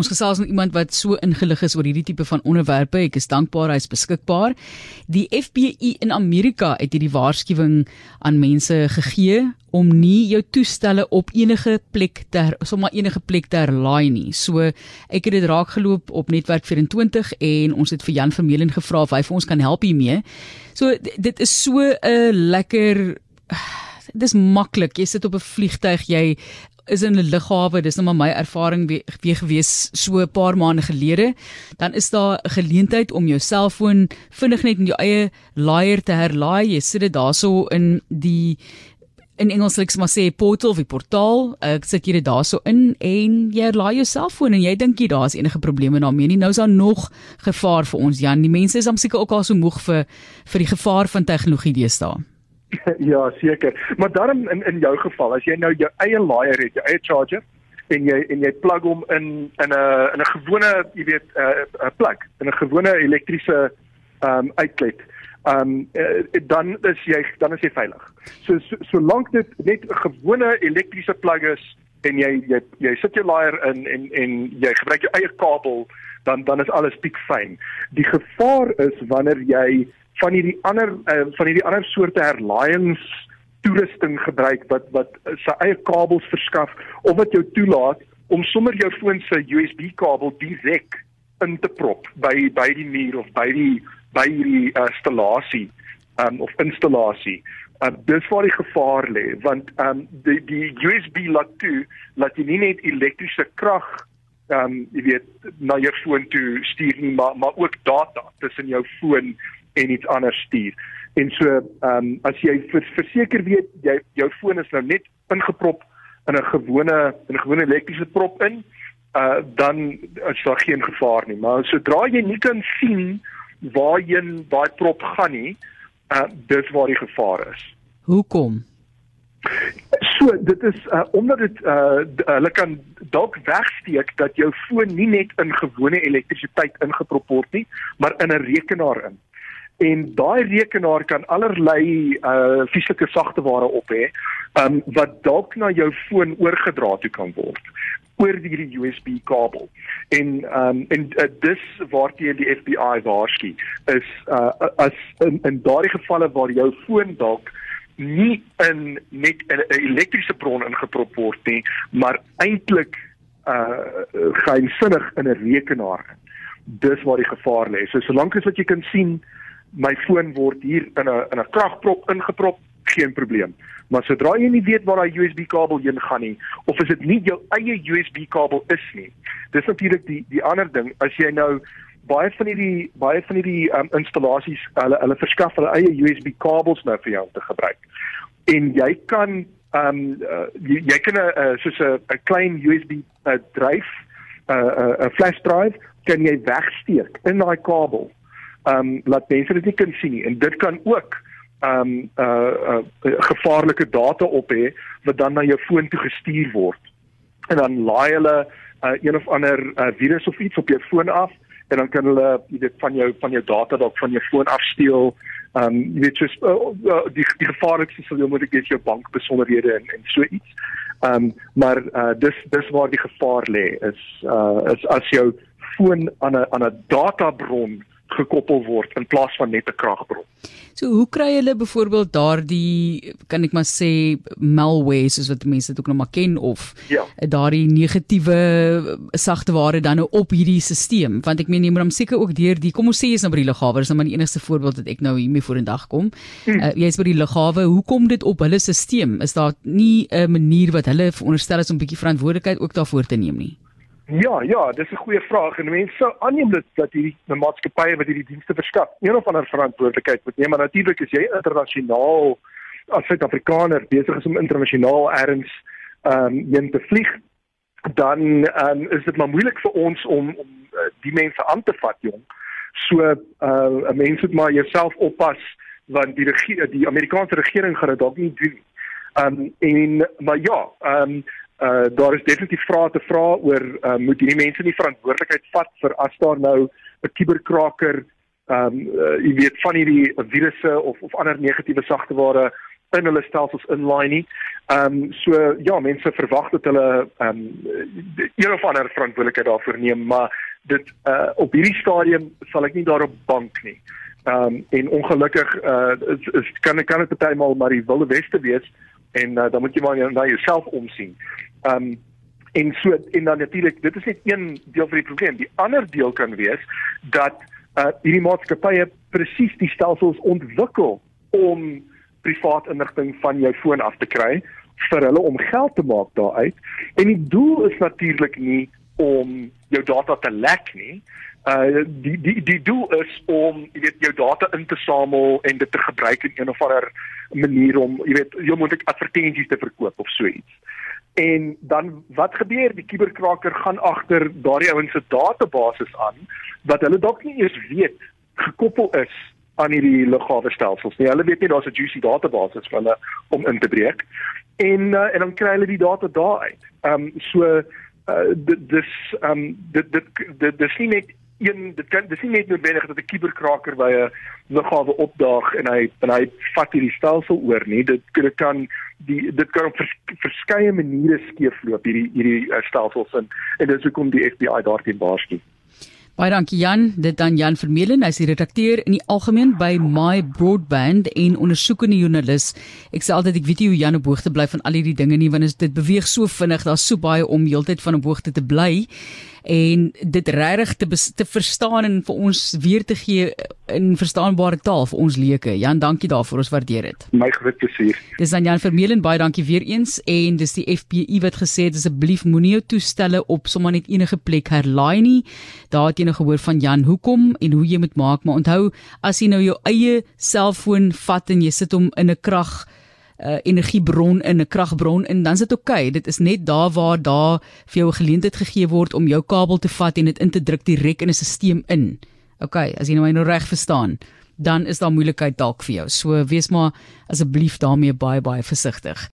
Ons gesels met iemand wat so ingelig is oor hierdie tipe van onderwerpe. Ek is dankbaar hy is beskikbaar. Die FBI in Amerika het hierdie waarskuwing aan mense gegee om nie jou toestelle op enige plek ter sommer enige plek ter laai nie. So ek het dit raak geloop op netwerk 24 en ons het vir Jan Vermeulen gevra of hy vir ons kan help hiermee. So dit is so 'n lekker Dis maklik. Jy sit op 'n vliegtyg, jy is in 'n lughawe, dis nou maar my ervaring weer, weer gewees so 'n paar maande gelede, dan is daar 'n geleentheid om jou selfoon vinnig net in jou eie laaier te herlaai. Jy sit dit daarso in die in Engels sê maar sê portal of portaal. Ek sit jy dit daarso in en jy laai jou selfoon en jy dink jy daar's enige probleme daarmee nie. Nou is daar nog gevaar vir ons Jan. Die mense is am seker ook al so moeg vir vir die gevaar van tegnologie deesdae. ja, seker. Maar daarom in in jou geval, as jy nou jou eie laaier het, jou eie charger en jy en jy plug hom in in 'n in 'n gewone, jy weet, 'n uh, plug, in 'n gewone elektriese ehm um, uitlet. Ehm um, uh, dan is jy dan is jy veilig. So solank so dit net 'n gewone elektriese plug is en jy jy jy sit jou laaier in en en jy gebruik jou eie kabel, dan dan is alles piekfyn. Die gevaar is wanneer jy van hierdie ander uh, van hierdie ander soorte herlaaiings toerusting gebruik wat wat sy eie kabels verskaf of wat jou toelaat om sommer jou foon se USB kabel direk in te prop by by die muur of by die by die uh, installasie um, of installasie. Uh, dis waar die gevaar lê want um, die die USB laat toe laat jy nie net elektriese krag ehm um, jy weet na jou foon toe stuur nie maar maar ook data tussen jou foon en iets anders stuur. En so ehm um, as jy verseker weet jy jou foon is nou net ingeprop in 'n gewone in 'n gewone elektriese prop in, uh dan is daar geen gevaar nie. Maar sodra jy nie kan sien waarheen daai prop gaan nie, uh dis waar die gevaar is. Hoekom? So dit is uh, omdat dit uh, hulle kan dalk wegsteek dat jou foon nie net in gewone elektrisiteit ingeprop word nie, maar in 'n rekenaar in en daai rekenaar kan allerlei uh fisiese sagteware op hê um wat dalk na jou foon oorgedra toe kan word oor hierdie USB kabel. En um en uh, dis waarteen die FBI waarsku is uh as in in daardie gevalle waar jou foon dalk nie in net 'n elektriese bron ingeprop word nie, maar eintlik uh geinsinnig in 'n rekenaar. Dis waar die gevaar lê. So solank as wat jy kan sien my foon word hier in 'n in 'n kragprop ingeprop, geen probleem. Maar sodra jy nie weet waar daai USB kabel heen gaan nie of as dit nie jou eie USB kabel is nie. Dis natuurlik die die ander ding as jy nou baie van hierdie baie van hierdie um, installasies hulle hulle verskaf hulle eie USB kabels nou vir jou om te gebruik. En jy kan ehm um, uh, jy, jy kan 'n uh, soos 'n 'n klein USB uh, dryf 'n uh, 'n uh, flash drive kan jy wegsteek in daai kabel ehm um, laat mense dit nie kan sien nie en dit kan ook ehm um, uh, uh gevaarlike data op hê wat dan na jou foon toe gestuur word. En dan laai hulle uh, een of ander uh, virus of iets op jou foon af en dan kan hulle dit van jou van jou data dalk van jou foon afsteel. Ehm um, jy weet jy's uh, uh, die die gevaarlikste sal jy moet gee jou bank besonderhede en en so iets. Ehm um, maar uh, dis dis waar die gevaar lê is uh is as jou foon aan 'n aan 'n databron gekoppel word in plaas van net 'n kragbron. So hoe kry hulle byvoorbeeld daardie kan ek maar sê malware soos wat mense dit ook nog maar ken of ja. daardie negatiewe sagteware dan nou op hierdie stelsel want ek meen jy moet hom seker ook deur die kom ons sê jy's nou by die lughawe is nou maar die enigste voorbeeld wat ek nou hiermee vorendag kom. Hmm. Uh, jy's by die lughawe, hoe kom dit op hulle stelsel? Is daar nie 'n manier wat hulle veronderstel is om 'n bietjie verantwoordelikheid ook daarvoor te neem nie? Ja, ja, dis 'n goeie vraag en mense sou aanneem dat dat hierdie maatskappye wat hierdie dienste verskaf, een of ander verantwoordelikheid moet neem, maar natuurlik is jy internasionaal as Suid-Afrikaner besig is om internasionaal erns ehm um, heen te vlieg, dan ehm um, is dit maar moeilik vir ons om om uh, die mense aan te vat, jong. So uh eh, 'n mens moet maar jouself oppas want die regie, die Amerikaanse regering gaan dit dalk nie doen. Ehm um, en maar ja, ehm um, uh daar is definitief vrae te vra oor uh, moet hierdie mense nie verantwoordelikheid vat vir as daar nou 'n kuberkraker ehm um, uh, jy weet van hierdie virusse of of ander negatiewe sagteware in hulle stelsels inlaai nie. Ehm um, so ja, mense verwag dat hulle ehm um, een of ander verantwoordelikheid daarvoor neem, maar dit uh op hierdie stadium sal ek nie daarop bank nie. Ehm um, en ongelukkig uh is, is kan kan dit partymal maar die wilde weste wees en uh, dan moet jy maar na jouself omsien. Ehm um, en so en dan natuurlik dit is net een deel van die probleem. Die ander deel kan wees dat uh hierdie maatskappye presies die stelsels ontwikkel om privaat inligting van jou foon af te kry vir hulle om geld te maak daaruit. En die doel is natuurlik nie om jou data te lek nie. Uh die die die doel is om jy weet jou data in te samel en dit te gebruik in een of ander manier om jy weet jy moet ek advertensies te verkoop of so iets. En dan wat gebeur? Die kuberkraker gaan agter daardie ouens se database aan wat hulle dalk nie eers weet gekoppel is aan hierdie lughawe stelsels nie. Hulle weet nie daar's 'n juicy database vir hulle om in te breek. En uh, en dan kry hulle die data daar uit. Ehm um, so uh, dis ehm um, dit dit dis nie net een dit kan dis nie net noodwendig dat 'n kuberkraker by 'n lughawe opdaag en hy en hy vat hierdie stelsel oor nie. Dit dit kan die dit kan op vers, verskeie maniere skeefloop hierdie hierdie uh, stelsels en en dis hoekom die FBI daarteen waarsku. Baie dankie Jan. Dit dan Jan Vermeulen, hy's die redakteur in die algemeen by My Broadband en ondersoekende joernalis. Ek sê altyd ek weet nie hoe Jan op hoogte bly van al hierdie dinge nie want dit beweeg so vinnig, daar's so baie om heeltyd van op hoogte te bly en dit regtig te te verstaan en vir ons weer te gee in verstaanbare taal vir ons leuke. Jan, dankie daarvoor. Ons waardeer dit. My groot plesier. Dis dan Jan Vermeulen, baie dankie weer eens en dis die FBI wat gesê het asseblief moenie jou toestelle op sommer net enige plek herlaai nie. Daar het jy nou gehoor van Jan hoekom en hoe jy moet maak, maar onthou as jy nou jou eie selfoon vat en jy sit hom in 'n krag uh, energiebron in 'n kragbron en dan is dit oukei. Okay. Dit is net daar waar daar vir jou 'n geleentheid gegee word om jou kabel te vat en dit in te druk direk in 'n stelsel in. Okay, as jy nou my nou reg verstaan, dan is daar moeilikheid dalk vir jou. So wees maar asseblief daarmee baie baie versigtig.